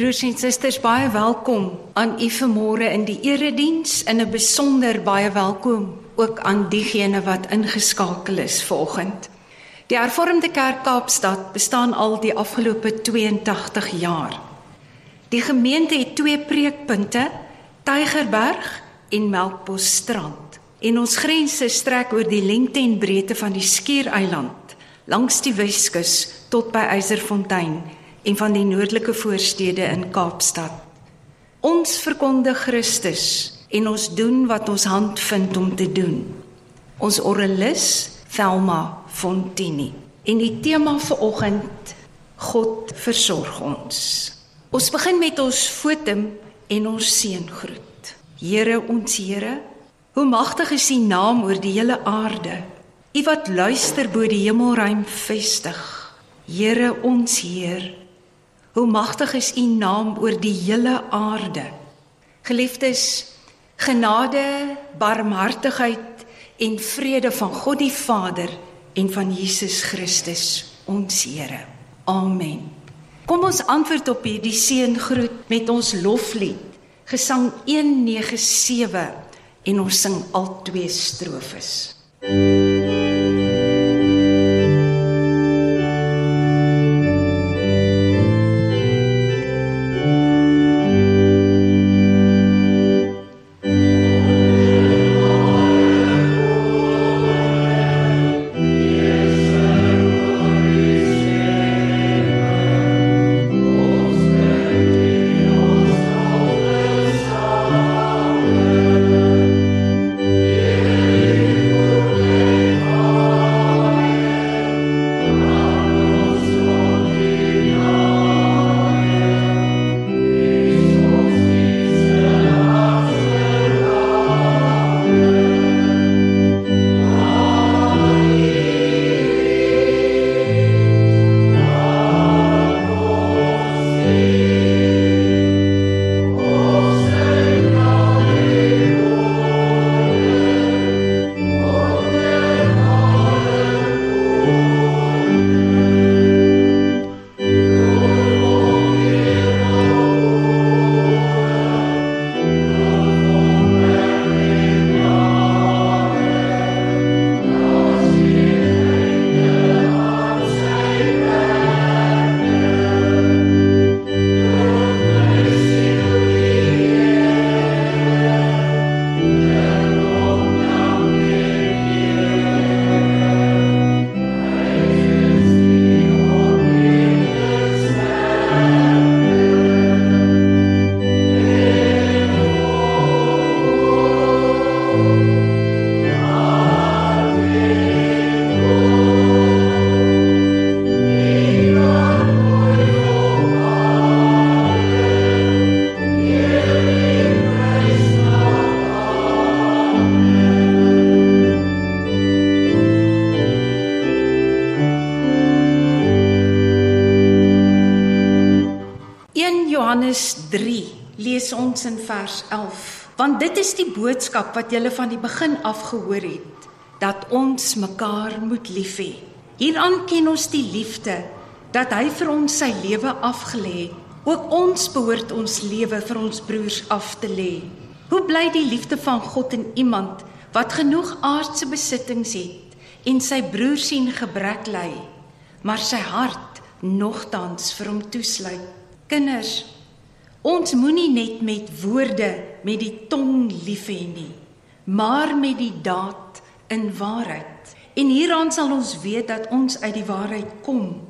Broers en susters, baie welkom aan u vanmôre in die erediens en 'n besonder baie welkom ook aan diegene wat ingeskakel is vanoggend. Die Hervormde Kerk Kaapstad bestaan al die afgelope 82 jaar. Die gemeente het twee preekpunte, Tygerberg en Melkbosstrand. En ons grense strek oor die lengte en breedte van die Skiereiland, langs die Weskus tot by Eiserfontein en van die noordelike voorstede in Kaapstad. Ons verkondig Christus en ons doen wat ons hand vind om te doen. Ons oralis Thelma Fontini. En die tema vir oggend God versorg ons. Ons begin met ons fotum en ons seëngroet. Here ons Here, hoe magtig is U naam oor die hele aarde. U wat luister bo die hemelruim vestig. Here ons Heer, Hoe magtig is U naam oor die hele aarde. Geliefdes, genade, barmhartigheid en vrede van God die Vader en van Jesus Christus, ons Here. Amen. Kom ons antwoord op hierdie seëngroet met ons loflied, Gesang 197 en ons sing al twee strofes. MUZIEK ons want dit is die boodskap wat julle van die begin af gehoor het dat ons mekaar moet lief hê. Hieraan ken ons die liefde dat hy vir ons sy lewe afgelê het. Ook ons behoort ons lewe vir ons broers af te lê. Hoe bly die liefde van God in iemand wat genoeg aardse besittings het en sy broer sien gebrek ly, maar sy hart nogtans vir hom toesluit. Kinders, Ons moenie net met woorde met die tong lief hê nie, maar met die daad in waarheid. En hieraan sal ons weet dat ons uit die waarheid kom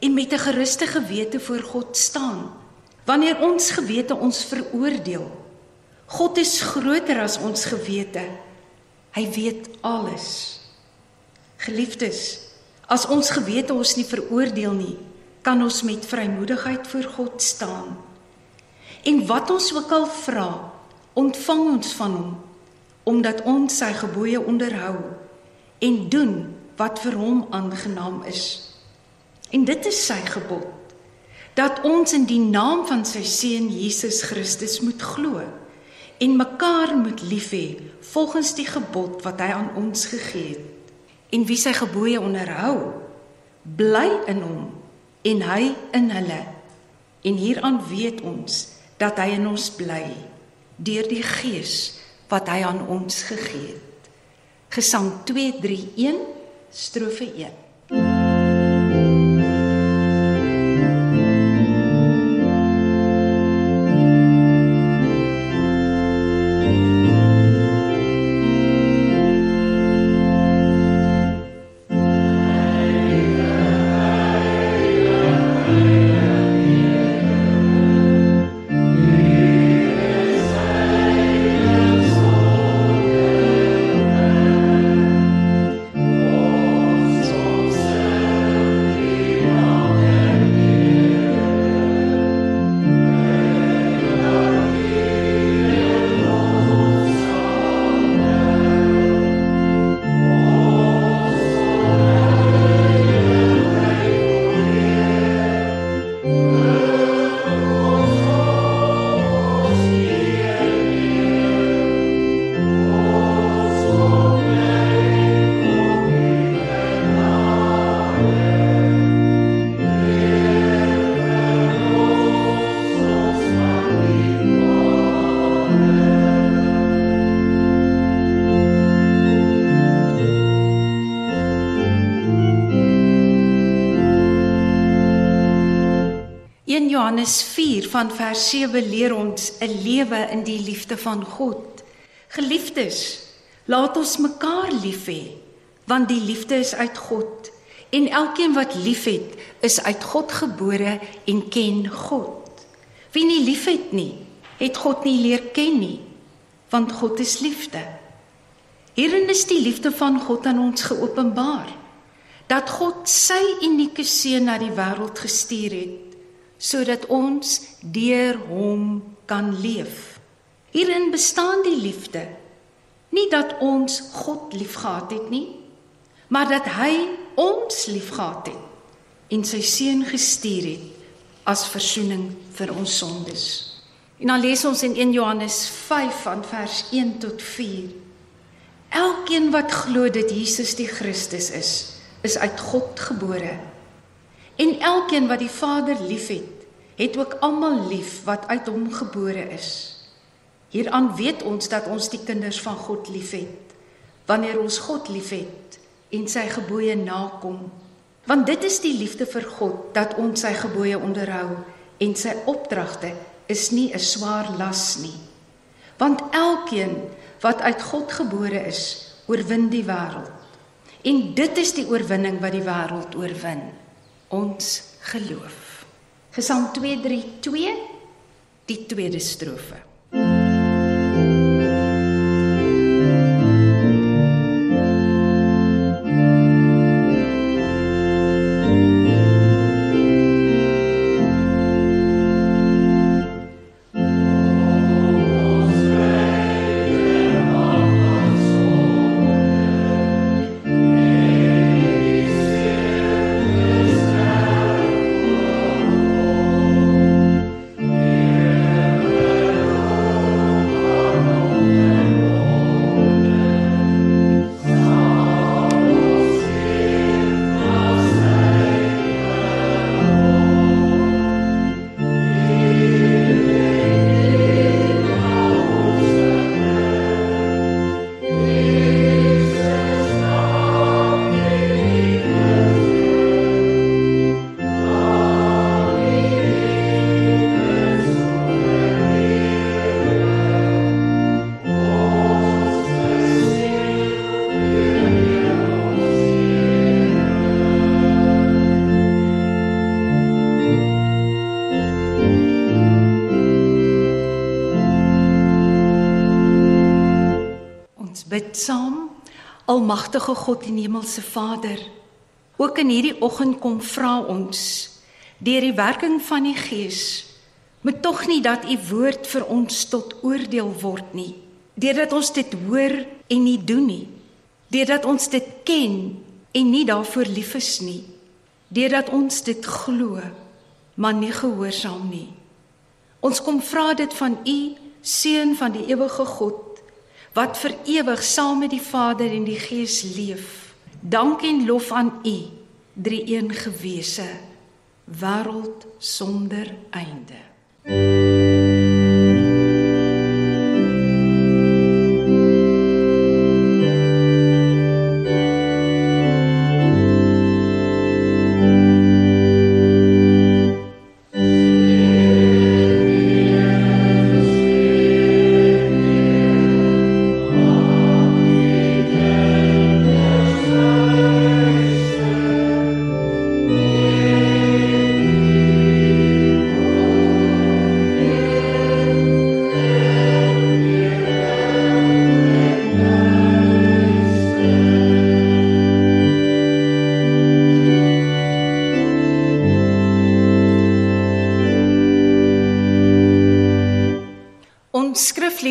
en met 'n geruste gewete voor God staan. Wanneer ons gewete ons veroordeel, God is groter as ons gewete. Hy weet alles. Geliefdes, as ons gewete ons nie veroordeel nie, kan ons met vrymoedigheid voor God staan. En wat ons ook al vra, ontvang ons van hom omdat ons sy gebooie onderhou en doen wat vir hom aangenaam is. En dit is sy gebod dat ons in die naam van sy seun Jesus Christus moet glo en mekaar moet lief hê volgens die gebod wat hy aan ons gegee het. En wie sy gebooie onderhou, bly in hom en hy in hulle En hieraan weet ons dat hy in ons bly deur die Gees wat hy aan ons gegee het. Gesang 231 strofe 1. Johannes 4 van vers 7 leer ons 'n lewe in die liefde van God. Geliefdes, laat ons mekaar lief hê, want die liefde is uit God en elkeen wat liefhet, is uit God gebore en ken God. Wie nie liefhet nie, het God nie leer ken nie, want God is liefde. Hierin is die liefde van God aan ons geopenbaar dat God sy unieke seun na die wêreld gestuur het sodat ons deur hom kan leef. Hierin bestaan die liefde. Nie dat ons God liefgehad het nie, maar dat hy ons liefgehad het en sy seun gestuur het as verzoening vir ons sondes. En dan lees ons in 1 Johannes 5 van vers 1 tot 4. Elkeen wat glo dat Jesus die Christus is, is uit God gebore. En elkeen wat die Vader liefhet, het ook almal lief wat uit hom gebore is. Hieraan weet ons dat ons die kinders van God liefhet, wanneer ons God liefhet en sy gebooie nakom. Want dit is die liefde vir God dat ons sy gebooie onderhou en sy opdragte is nie 'n swaar las nie. Want elkeen wat uit God gebore is, oorwin die wêreld. En dit is die oorwinning wat die wêreld oorwin. Ons geloof. Gesang 232 die tweede strofe. Almagtige God en Hemelse Vader, ook in hierdie oggend kom vra ons deur die werking van die Gees, moet tog nie dat u woord vir ons tot oordeel word nie, deurdat ons dit hoor en nie doen nie, deurdat ons dit ken en nie daarvoor lief is nie, deurdat ons dit glo, maar nie gehoorsaam nie. Ons kom vra dit van u seun van die ewige God wat vir ewig saam met die Vader en die Gees leef. Dank en lof aan U, drie een gewese. wêreld sonder einde. Ons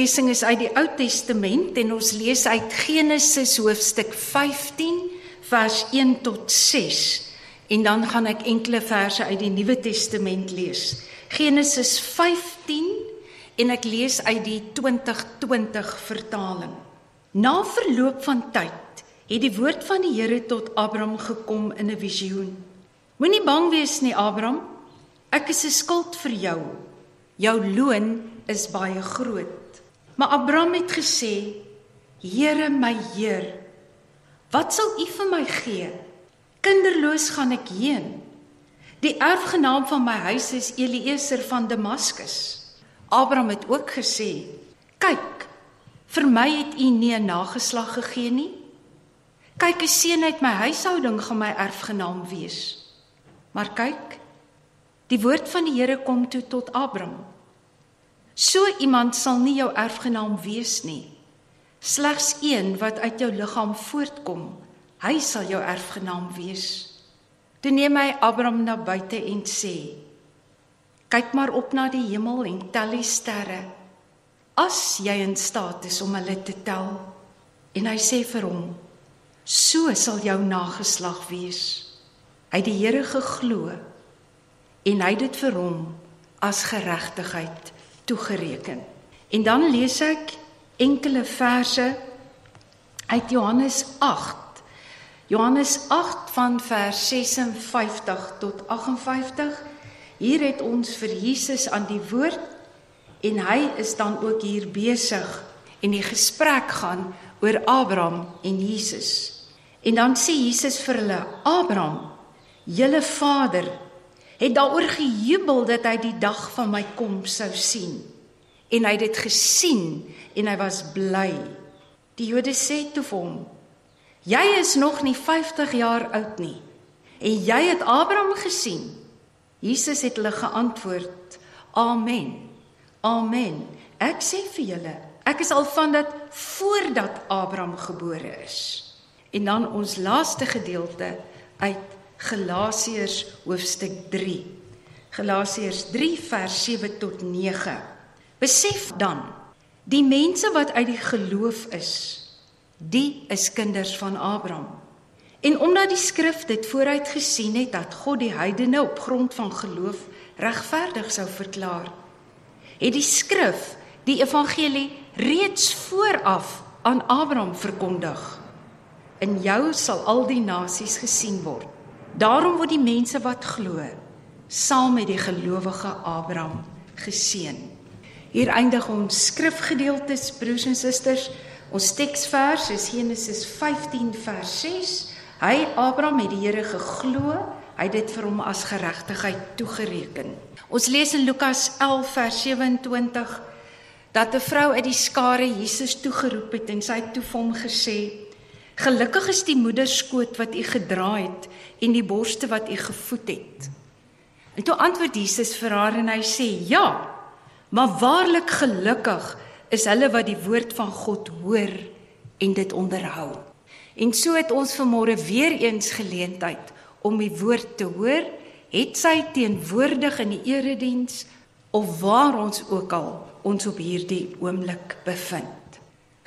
skriflesing is uit die Ou Testament en ons lees uit Genesis hoofstuk 15 vers 1 tot 6 en dan gaan ek enkele verse uit die Nuwe Testament lees. Genesis 15 en ek lees uit die 2020 vertaling. Na verloop van tyd het die woord van die Here tot Abraham gekom in 'n visioen. Moenie bang wees nie, Abraham. Ek is 'n skild vir jou. Jou loon is baie groot. Maar Abraham het gesê: Here my Heer, wat sal U vir my gee? Kinderloos gaan ek heen. Die erfgenaam van my huis is Eliezer van Damaskus. Abraham het ook gesê: Kyk, vir my het U nie 'n nageslag gegee nie. Kyk, 'n seun uit my huishouding gaan my erfgenaam wees. Maar kyk, die woord van die Here kom toe tot Abraham. So iemand sal nie jou erfgenaam wees nie. Slegs een wat uit jou liggaam voortkom, hy sal jou erfgenaam wees. Toe neem hy Abraham na buite en sê: Kyk maar op na die hemel en tel die sterre, as jy in staat is om hulle te tel. En hy sê vir hom: So sal jou nageslag wees. Hy het die Here geglo en hy het dit vir hom as geregtigheid toegereken. En dan lees ek enkele verse uit Johannes 8. Johannes 8 van vers 56 tot 58. Hier het ons vir Jesus aan die woord en hy is dan ook hier besig en die gesprek gaan oor Abraham en Jesus. En dan sê Jesus vir hulle: "Abraham, julle vader het daaroor gejubel dat hy die dag van my kom sou sien. En hy het dit gesien en hy was bly. Die Jode sê toe vir hom: "Jy is nog nie 50 jaar oud nie en jy het Abraham gesien." Jesus het hulle geantwoord: "Amen. Amen. Ek sê vir julle, ek is al van dit voordat Abraham gebore is." En dan ons laaste gedeelte uit Galasiërs hoofstuk 3. Galasiërs 3 vers 7 tot 9. Besef dan, die mense wat uit die geloof is, die is kinders van Abraham. En omdat die skrif dit vooruit gesien het dat God die heidene op grond van geloof regverdig sou verklaar, het die skrif die evangelie reeds vooraf aan Abraham verkondig. In jou sal al die nasies gesien word. Daarom word die mense wat glo saam met die gelowige Abraham geseën. Hier eindig ons skrifgedeeltes broers en susters. Ons teksvers is Genesis 15 vers 6. Hy Abraham het die Here geglo, hy het dit vir hom as geregtigheid toegereken. Ons lees in Lukas 11 vers 27 dat 'n vrou uit die skare Jesus toegeroep het en sy het toe vir hom gesê: Gelukkig is die moederskoot wat u gedra het en die borste wat u gevoed het. En toe antwoord Jesus vir haar en hy sê: "Ja, maar waarlik gelukkig is hulle wat die woord van God hoor en dit onderhou." En so het ons vanmôre weer eens geleentheid om die woord te hoor, het sy teenwoordig in die erediens of waar ons ook al ons op hierdie oomblik bevind.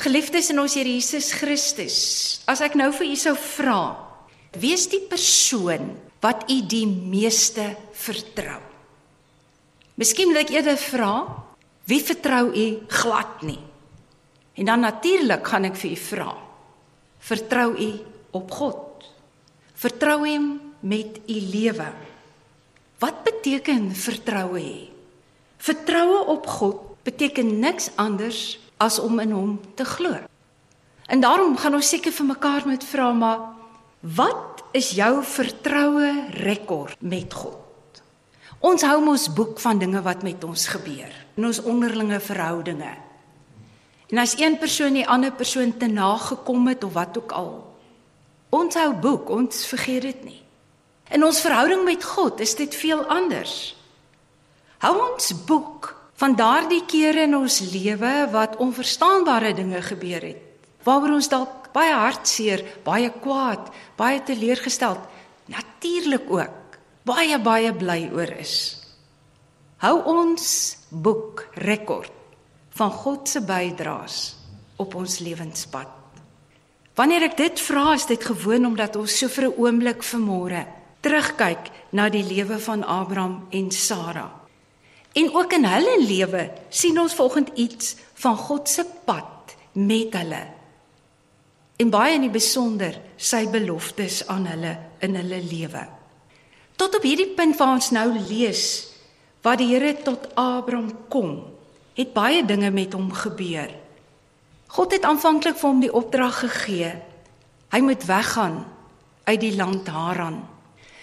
Geliefdes in ons Here Jesus Christus, as ek nou vir u sou vra, wie is die persoon wat u die meeste vertrou? Miskien wil ek eerder vra, wie vertrou u glad nie? En dan natuurlik gaan ek vir u vra, vertrou u op God? Vertrou hom met u lewe? Wat beteken vertroue hê? Vertroue op God beteken niks anders as om in hom te glo. En daarom gaan ons seker vir mekaar met vra maar wat is jou vertroue rekord met God? Ons hou mos boek van dinge wat met ons gebeur in ons onderlinge verhoudinge. En as een persoon die ander persoon te nagekom het of wat ook al. Ons hou boek, ons vergeet dit nie. In ons verhouding met God is dit veel anders. Hou ons boek van daardie kere in ons lewe wat onverstaanbare dinge gebeur het. Waaroor ons dalk baie hartseer, baie kwaad, baie teleurgesteld, natuurlik ook baie baie bly oor is. Hou ons boek rekord van God se bydraes op ons lewenspad. Wanneer ek dit vra, is dit gewoon omdat ons so vir 'n oomblik vermôre terugkyk na die lewe van Abraham en Sara. En ook in hulle lewe sien ons volgens iets van God se pad met hulle. En baie in die besonder sy beloftes aan hulle in hulle lewe. Tot op hierdie punt waar ons nou lees wat die Here tot Abraham kom, het baie dinge met hom gebeur. God het aanvanklik vir hom die opdrag gegee. Hy moet weggaan uit die land Haran.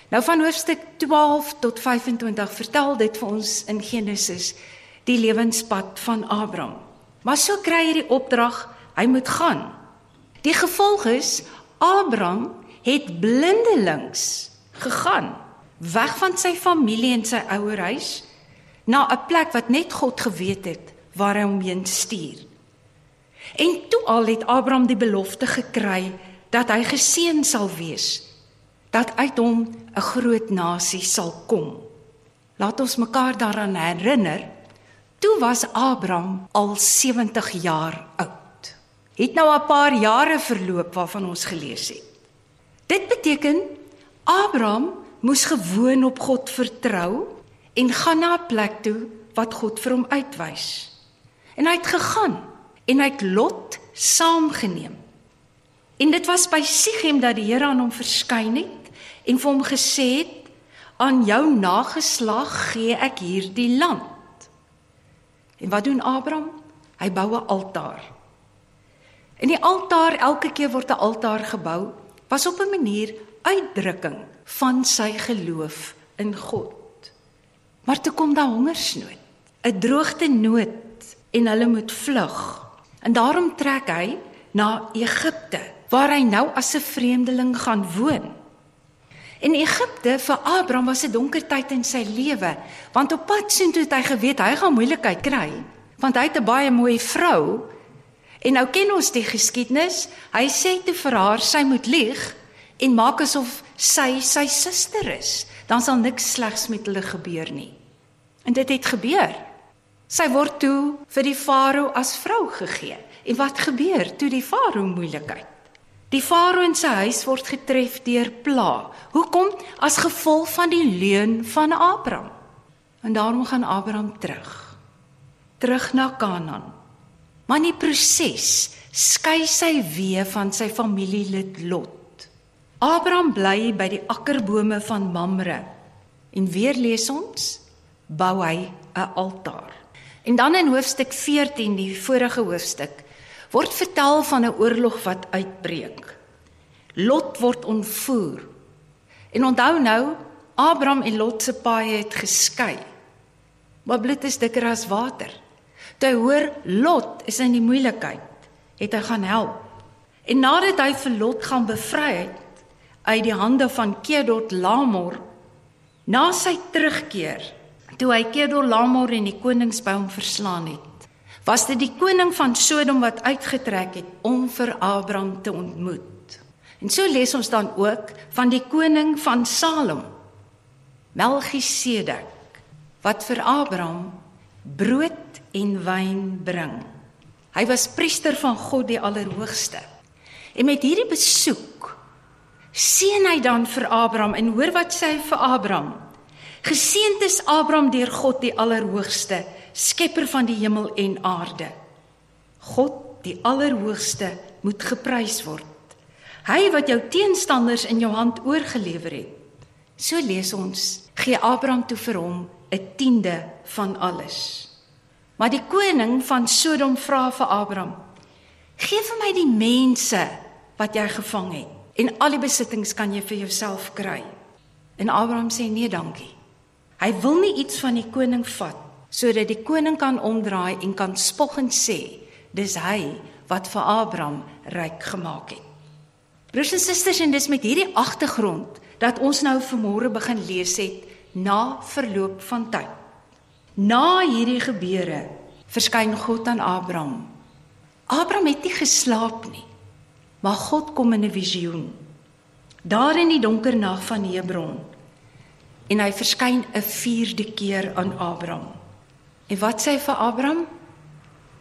Nou van hoofstuk 12 tot 25 vertel dit vir ons in Genesis die lewenspad van Abraham. Maar so kry hy die opdrag, hy moet gaan. Die gevolg is Abraham het blindelings gegaan weg van sy familie en sy ouerhuis na 'n plek wat net God geweet het waar hy hom heen stuur. En toe al het Abraham die belofte gekry dat hy geseën sal wees dat uit hom 'n groot nasie sal kom. Laat ons mekaar daaraan herinner. Toe was Abraham al 70 jaar oud. Het nou 'n paar jare verloop waarvan ons gelees het. Dit beteken Abraham moes gewoon op God vertrou en gaan na 'n plek toe wat God vir hom uitwys. En hy het gegaan en hy het Lot saamgeneem. En dit was by Sichem dat die Here aan hom verskyn het en vir hom gesê het aan jou nageslag gee ek hierdie land. En wat doen Abraham? Hy bou 'n altaar. En die altaar, elke keer word 'n altaar gebou, was op 'n manier uitdrukking van sy geloof in God. Maar toe kom daar hongersnood, 'n droogte nood en hulle moet vlug. En daarom trek hy na Egipte, waar hy nou as 'n vreemdeling gaan woon. In Egipte vir Abraham was 'n donker tyd in sy lewe, want op pad soontoe het hy geweet hy gaan moeilikheid kry, want hy het 'n baie mooi vrou. En nou ken ons die geskiedenis. Hy sê toe vir haar sy moet lieg en maak asof sy sy suster is. Dan sal niks slegs met hulle gebeur nie. En dit het gebeur. Sy word toe vir die farao as vrou gegee. En wat gebeur toe die farao moeilikheid? Die farao en sy huis word getref deur pla. Hoekom? As gevolg van die leuen van Abraham. En daarom gaan Abraham terug. Terug na Kanaan. Maar in die proses skei sy weer van sy familielid Lot. Abraham bly by die akkerbome van Mamre. En weer lees ons bou hy 'n altaar. En dan in hoofstuk 14, die vorige hoofstuk, word vertel van 'n oorlog wat uitbreek. Lot word ontvoer. En onthou nou, Abraham en Lot se paai het geskei. Maar bloed is dikker as water. Toe hoor Lot is in die moeilikheid, het hy gaan help. En nadat hy vir Lot gaan bevry het uit die hande van Kedor Lamor, na sy terugkeer, toe hy Kedor Lamor en die konings by hom verslaan het, was dit die koning van Sodom wat uitgetrek het om vir Abraham te ontmoet. En so lees ons dan ook van die koning van Salem, Melchisedek, wat vir Abraham brood en wyn bring. Hy was priester van God die Allerhoogste. En met hierdie besoek seën hy dan vir Abraham en hoor wat sê hy vir Abraham? Geseënd is Abraham deur God die Allerhoogste skepper van die hemel en aarde. God, die Allerhoogste, moet geprys word. Hy wat jou teenstanders in jou hand oorgelewer het, So lees ons, gee Abraham toe vir hom 'n tiende van alles. Maar die koning van Sodom vra vir Abraham: "Gee vir my die mense wat jy gevang het en al die besittings kan jy vir jouself kry." En Abraham sê: "Nee, dankie." Hy wil nie iets van die koning vat sodat die koning kan omdraai en kan spoggend sê dis hy wat vir Abraham ryk gemaak het. Broers en susters, en dis met hierdie agtergrond dat ons nou vanmôre begin lees het na verloop van tyd. Na hierdie gebeure verskyn God aan Abraham. Abraham het nie geslaap nie, maar God kom in 'n visioen. Daar in die donker nag van Hebron en hy verskyn 'n vierde keer aan Abraham. En wat sê vir Abraham?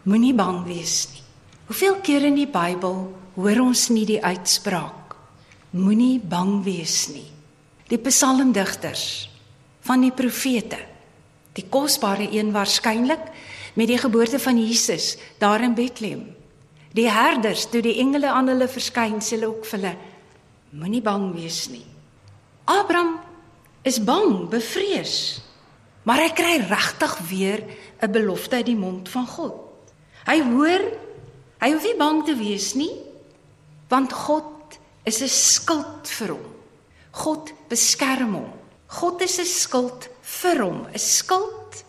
Moenie bang wees nie. Hoeveel keer in die Bybel hoor ons nie die uitspraak moenie bang wees nie die psalmdigters van die profete die kosbare een waarskynlik met die geboorte van Jesus daar in Bethlehem die herders toe die engele aan hulle verskyn sê hulle ook vir hulle moenie bang wees nie Abraham is bang bevrees maar hy kry regtig weer 'n belofte uit die mond van God hy hoor hy hoef nie bang te wees nie want God is 'n skild vir hom. God beskerm hom. God is 'n skild vir hom, 'n skild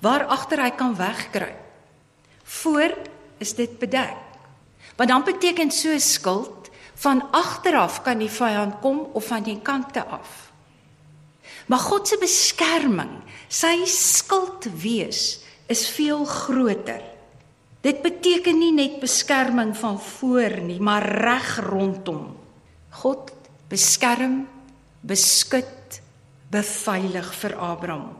waar agter hy kan wegkruip. Voor is dit bedek. Want dan beteken so 'n skild van agteraf kan die vyand kom of van die kante af. Maar God se beskerming, sy skild wees is veel groter Dit beteken nie net beskerming van voor nie, maar reg rondom. God beskerm, beskud, beveilig vir Abraham.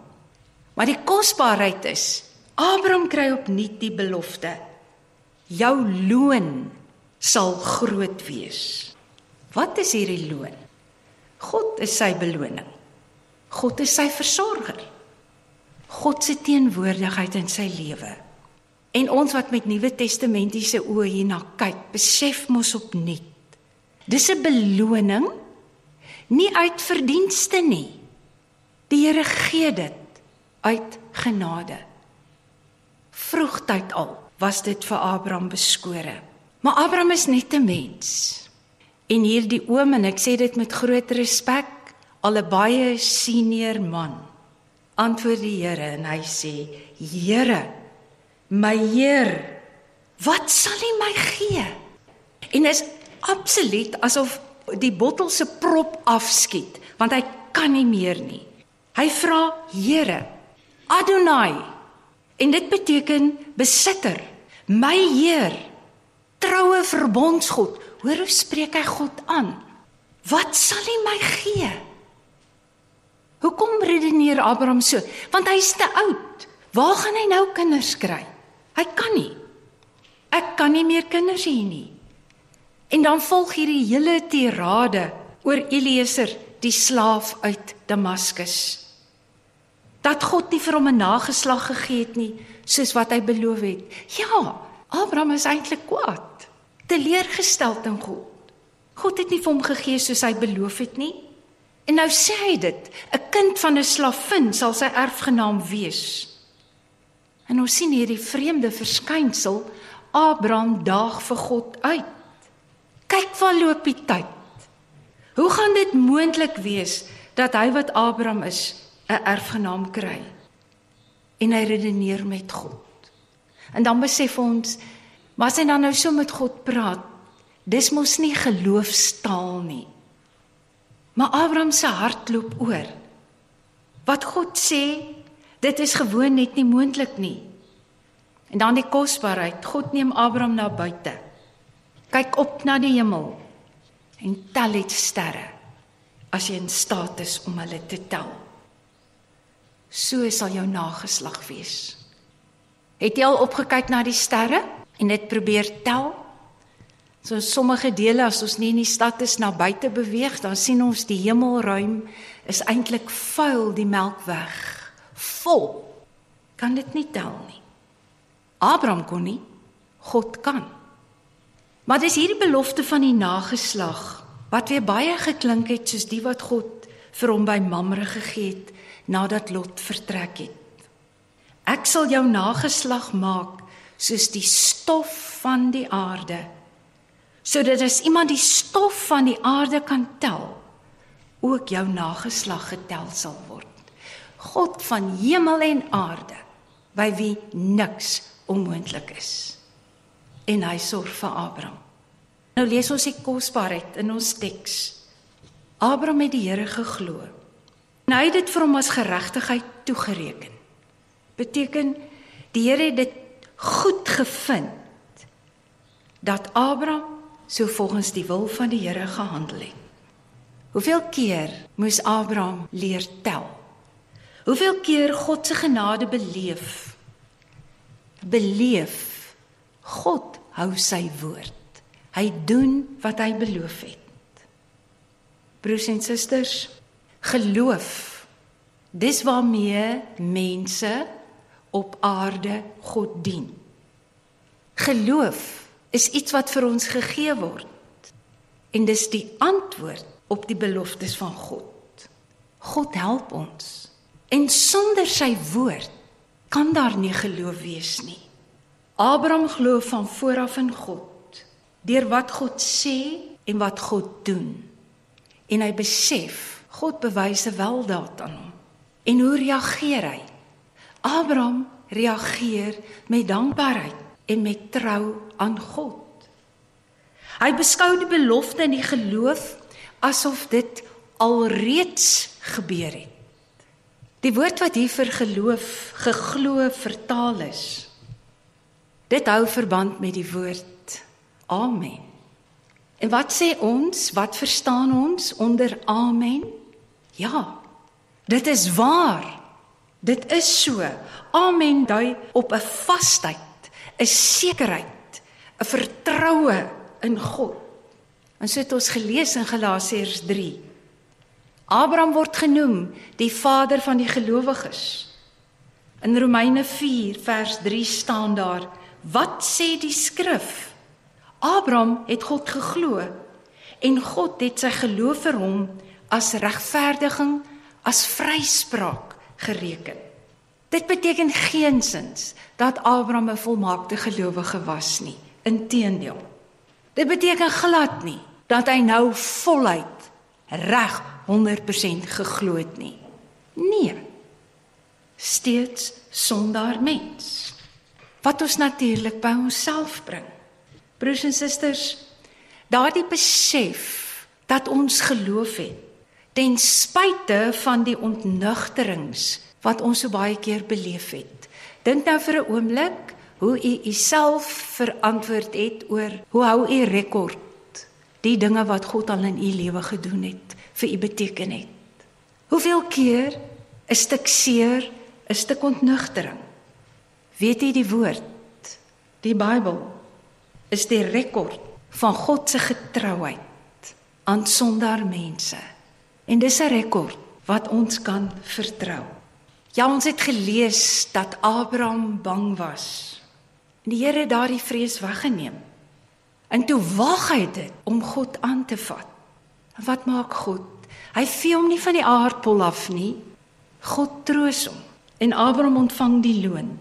Maar die kosbaarheid is, Abraham kry opnuut die belofte: Jou loon sal groot wees. Wat is hierdie loon? God is sy beloning. God is sy versorger. God se teenwoordigheid in sy lewe. En ons wat met Nuwe Testamentiese oë hierna kyk, besef mos opnuut. Dis 'n beloning nie uit verdienste nie. Die Here gee dit uit genade. Vroegtyd al was dit vir Abraham beskore. Maar Abraham is net 'n mens. En hierdie oom en ek sê dit met groot respek, al 'n baie senior man, antwoord die Here en hy sê: "Here, My Heer, wat sal U my gee? En is absoluut asof die bottel se prop afskiet, want hy kan nie meer nie. Hy vra Here, Adonai. En dit beteken besitter, my Heer, troue verbondsgod. Hoor hoe spreek hy God aan? Wat sal U my gee? Hoekom redeneer Abraham so? Want hy's te oud. Waar gaan hy nou kinders kry? Hy kan nie. Ek kan nie meer kinders hê nie. En dan volg hierdie hele tirade oor Eliezer, die slaaf uit Damaskus. Dat God nie vir hom 'n nageslag gegee het nie, soos wat hy beloof het. Ja, Abraham is eintlik kwaad, teleurgesteld in God. God het nie vir hom gegee soos hy beloof het nie. En nou sê hy dit, 'n kind van 'n slavin sal sy erfgenaam wees. En ons sien hierdie vreemde verskynsel Abraham daag vir God uit. Kyk waar loop die tyd. Hoe gaan dit moontlik wees dat hy wat Abraham is 'n erfgenaam kry? En hy redeneer met God. En dan besef ons, maar as hy dan nou so met God praat, dis mos nie geloofstaal nie. Maar Abraham se hart loop oor. Wat God sê, Dit is gewoon net nie moontlik nie. En dan die kosbaarheid. God neem Abraham na buite. Kyk op na die hemel en tel dit sterre as jy in staat is om hulle te tel. So sal jou nageslag wees. Het jy al opgekyk na die sterre en dit probeer tel? So sommige dele as ons nie in die stad is na buite beweeg, dan sien ons die hemelruim is eintlik vuil die melkweg vol. Kan dit nie tel nie. Abraham kon nie, God kan. Maar dis hierdie belofte van die nageslag wat weer baie geklink het soos die wat God vir hom by Mamre gegee het nadat Lot vertrek het. Ek sal jou nageslag maak soos die stof van die aarde. Sodat as iemand die stof van die aarde kan tel, ook jou nageslag getel sal word. God van hemel en aarde, by wie niks onmoontlik is. En hy sorg vir Abraham. Nou lees ons die kosbaarheid in ons teks. Abraham het die Here geglo. En hy het dit vir hom as geregtigheid toegereken. Beteken die Here het dit goed gevind dat Abraham so volgens die wil van die Here gehandel het. Hoeveel keer moes Abraham leer tel? Hoeveel keer God se genade beleef? Beleef. God hou sy woord. Hy doen wat hy beloof het. Broers en susters, geloof. Dis waarmee mense op aarde God dien. Geloof is iets wat vir ons gegee word. En dis die antwoord op die beloftes van God. God help ons. En sonder sy woord kan daar nie geloof wees nie. Abraham glo van vooraf in God, deur wat God sê en wat God doen. En hy besef God bewyse weldaad aan hom. En hoe reageer hy? Abraham reageer met dankbaarheid en met trou aan God. Hy beskou die belofte in die geloof asof dit alreeds gebeur het. Die woord wat hier vir geloof, geglo vertaal is. Dit hou verband met die woord amen. En wat sê ons? Wat verstaan ons onder amen? Ja. Dit is waar. Dit is so. Amen dui op 'n vasheid, 'n sekerheid, 'n vertroue in God. En so het ons gelees in Galasiërs 3. Abraham word genoem die vader van die gelowiges. In Romeine 4 vers 3 staan daar: Wat sê die skrif? Abraham het God geglo en God het sy geloof vir hom as regverdiging, as vryspraak gereken. Dit beteken geensins dat Abraham 'n volmaakte gelowige was nie. Inteendeel. Dit beteken glad nie dat hy nou voluit reg 100% geglo het nie. Nee. Steeds sonder mens. Wat ons natuurlik by onsself bring. Broers en susters, daardie besef dat ons geloof het ten spyte van die ontnugterings wat ons so baie keer beleef het. Dink nou vir 'n oomblik hoe u uself verantwoord het oor hoe hou u rekord die dinge wat God al in u lewe gedoen het vir u beteken het. Hoeveel keer 'n stuk seer, 'n stuk ontnugtering. Weet jy die woord? Die Bybel is die rekord van God se getrouheid aan sondaar mense. En dis 'n rekord wat ons kan vertrou. Ja, ons het gelees dat Abraham bang was. En die Here het daardie vrees weggeneem. En toe wag hy dit om God aan te vat. En wat maak God? Hy vee hom nie van die aardpol af nie. God troos hom en Abraham ontvang die loon.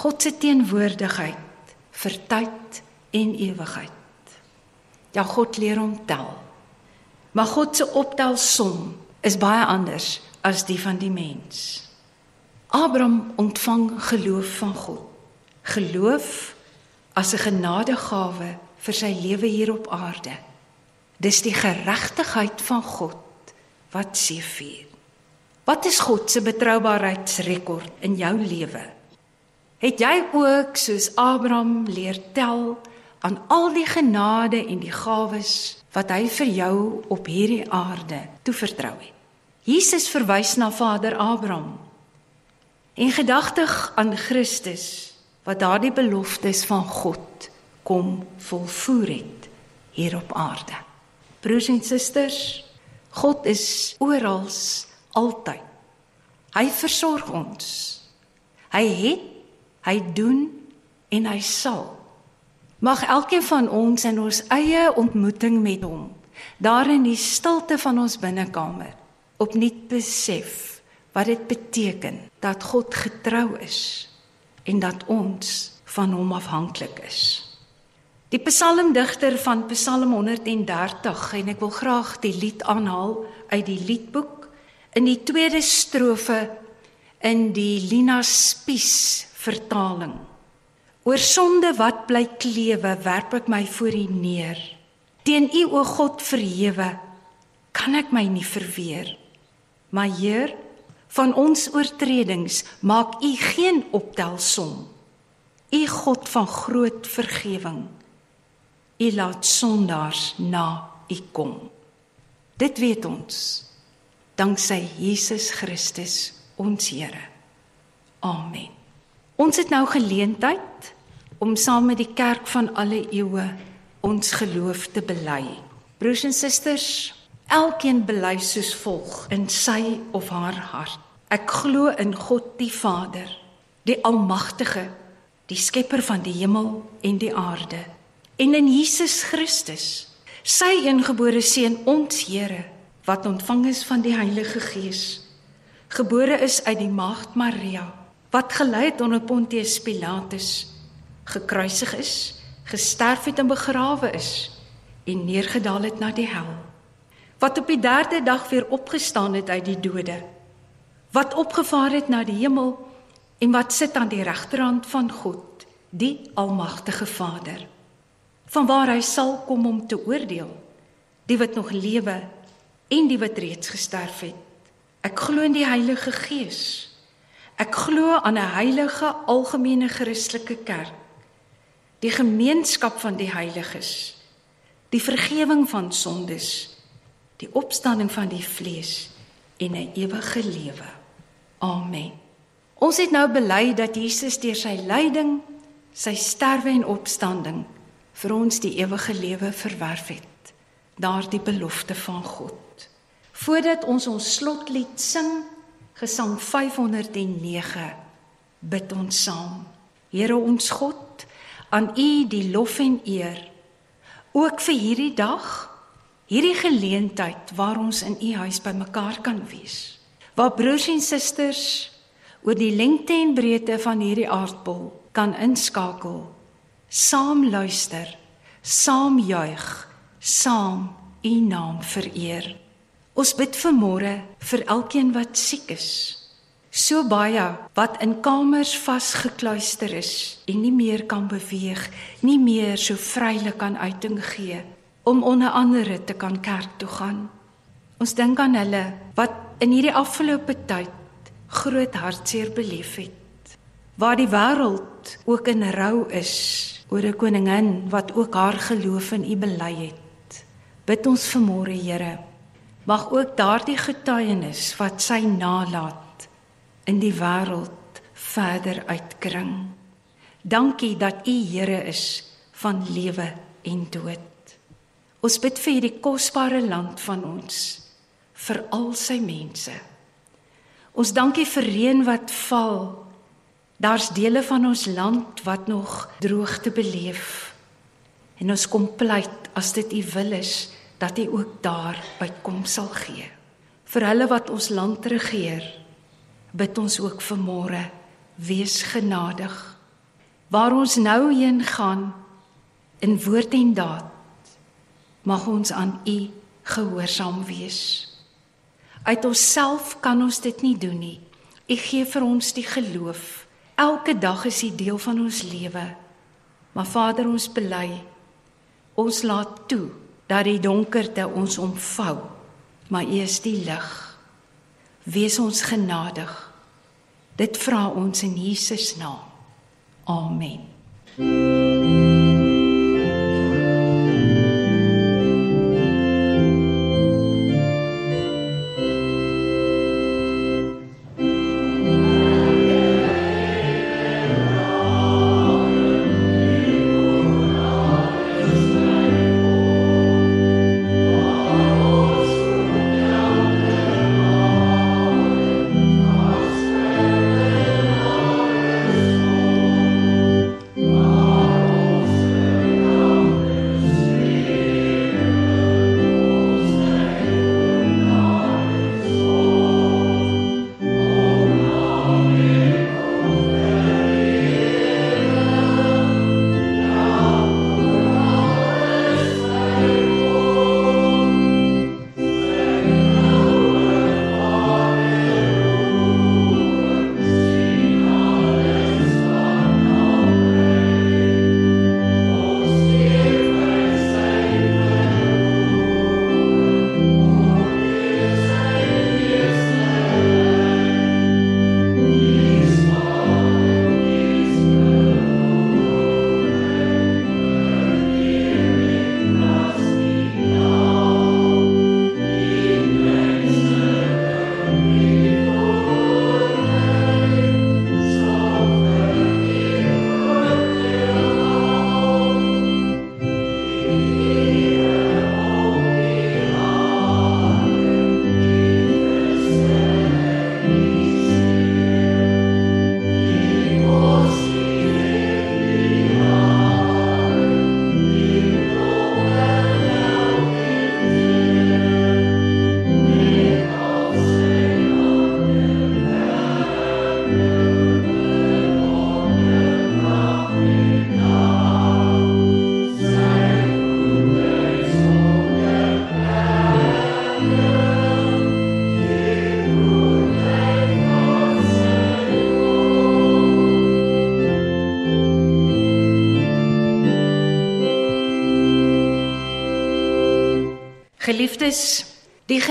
God se teenwoordigheid vir tyd en ewigheid. Ja, God leer hom tel. Maar God se optelsom is baie anders as die van die mens. Abraham ontvang geloof van God. Geloof as 'n genadegawe vir sy lewe hier op aarde. Dis die geregtigheid van God wat seëvier. Wat is God se betroubaarheidsrekord in jou lewe? Het jy ook soos Abraham leer tel aan al die genade en die gawes wat hy vir jou op hierdie aarde toevertrou het? Jesus verwys na Vader Abraham. En gedagtig aan Christus wat daardie beloftes van God kom volvoer het hier op aarde. Broers en susters, God is oral altyd. Hy versorg ons. Hy het, hy doen en hy sal. Mag elkeen van ons in ons eie ontmoeting met hom, daar in die stilte van ons binnekamer, opnuut besef wat dit beteken dat God getrou is en dat ons van hom afhanklik is. Die psalmdigter van Psalm 130 en ek wil graag die lied aanhaal uit die liedboek in die tweede strofe in die Lina Spies vertaling. Oor sonde wat bly klewe, werp ek my voor U neer. Teen U o God verhewe, kan ek my nie verweer. Maar Heer, van ons oortredings maak U geen optelsom. U God van groot vergewing. U laat sondaars na U kom. Dit weet ons danksy Jesus Christus ons Here. Amen. Ons het nou geleentheid om saam met die kerk van alle eeue ons geloof te bely. Broers en susters, elkeen bely soos volg in sy of haar hart. Ek glo in God die Vader, die Almagtige, die skepper van die hemel en die aarde, en in Jesus Christus, sy engebore seun ons Here, wat ontvang is van die Heilige Gees, gebore is uit die maagd Maria wat gelei het onder Pontius Pilatus, gekruisig is, gesterf het en begrawe is en neergedaal het na die hel. Wat op die 3de dag weer opgestaan het uit die dode. Wat opgevaar het na die hemel en wat sit aan die regterhand van God, die almagtige Vader. Vanwaar hy sal kom om te oordeel die wat nog lewe en die wat reeds gesterf het. Ek glo in die Heilige Gees Ek glo aan 'n heilige algemene Christelike kerk, die gemeenskap van die heiliges, die vergifnis van sondes, die opstanding van die vlees en 'n ewige lewe. Amen. Ons het nou bely dat Jesus deur sy lyding, sy sterwe en opstanding vir ons die ewige lewe verwerf het. Daardie belofte van God. Voordat ons ons slotlied sing, Gesang 509 bid ons saam. Here ons God, aan U die lof en eer. Ook vir hierdie dag, hierdie geleentheid waar ons in U huis bymekaar kan wees. Waar broers en susters oor die lengte en breedte van hierdie aardbol kan inskakel, saam luister, saam juig, saam U naam vereer. Ons bid vir môre vir elkeen wat siek is. So baie wat in kamers vasgekluister is en nie meer kan beweeg, nie meer so vrylik kan uiting gee om onder andere te kan kerk toe gaan. Ons dink aan hulle wat in hierdie afgelope tyd groot hartseer beleef het. Waar die wêreld ook in rou is oor 'n koningin wat ook haar geloof in U bely het. Bid ons vir môre, Here mag ook daardie getuienis wat sy nalat in die wêreld verder uitkring. Dankie dat U Here is van lewe en dood. Ons bid vir hierdie kosbare land van ons, vir al sy mense. Ons dankie vir reën wat val. Daar's dele van ons land wat nog droogte beleef. En ons kom pleit as dit U wil is dat hy ook daar uitkom sal gee. Vir hulle wat ons land regeer, bid ons ook vir môre, wees genadig. Waar ons nou heen gaan in woord en daad, mag ons aan U gehoorsaam wees. Uit onsself kan ons dit nie doen nie. U gee vir ons die geloof. Elke dag is U deel van ons lewe. Maar Vader, ons bely ons laat toe dat die donkerte ons omvou, maar U is die lig. Wees ons genadig. Dit vra ons in Jesus naam. Amen. Geliefdes,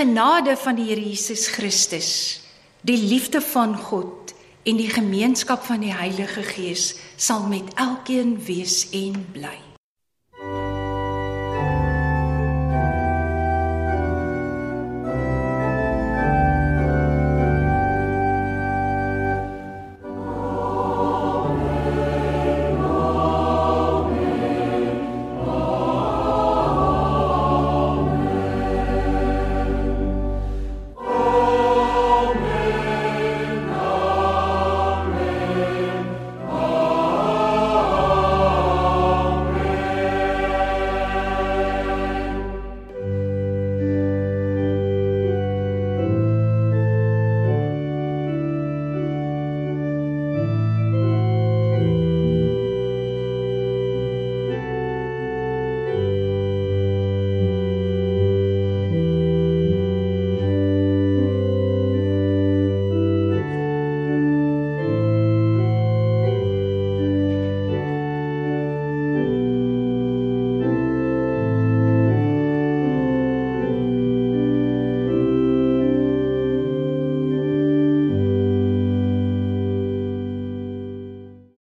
genade van die Here Jesus Christus, die liefde van God en die gemeenskap van die Heilige Gees sal met elkeen wees en bly.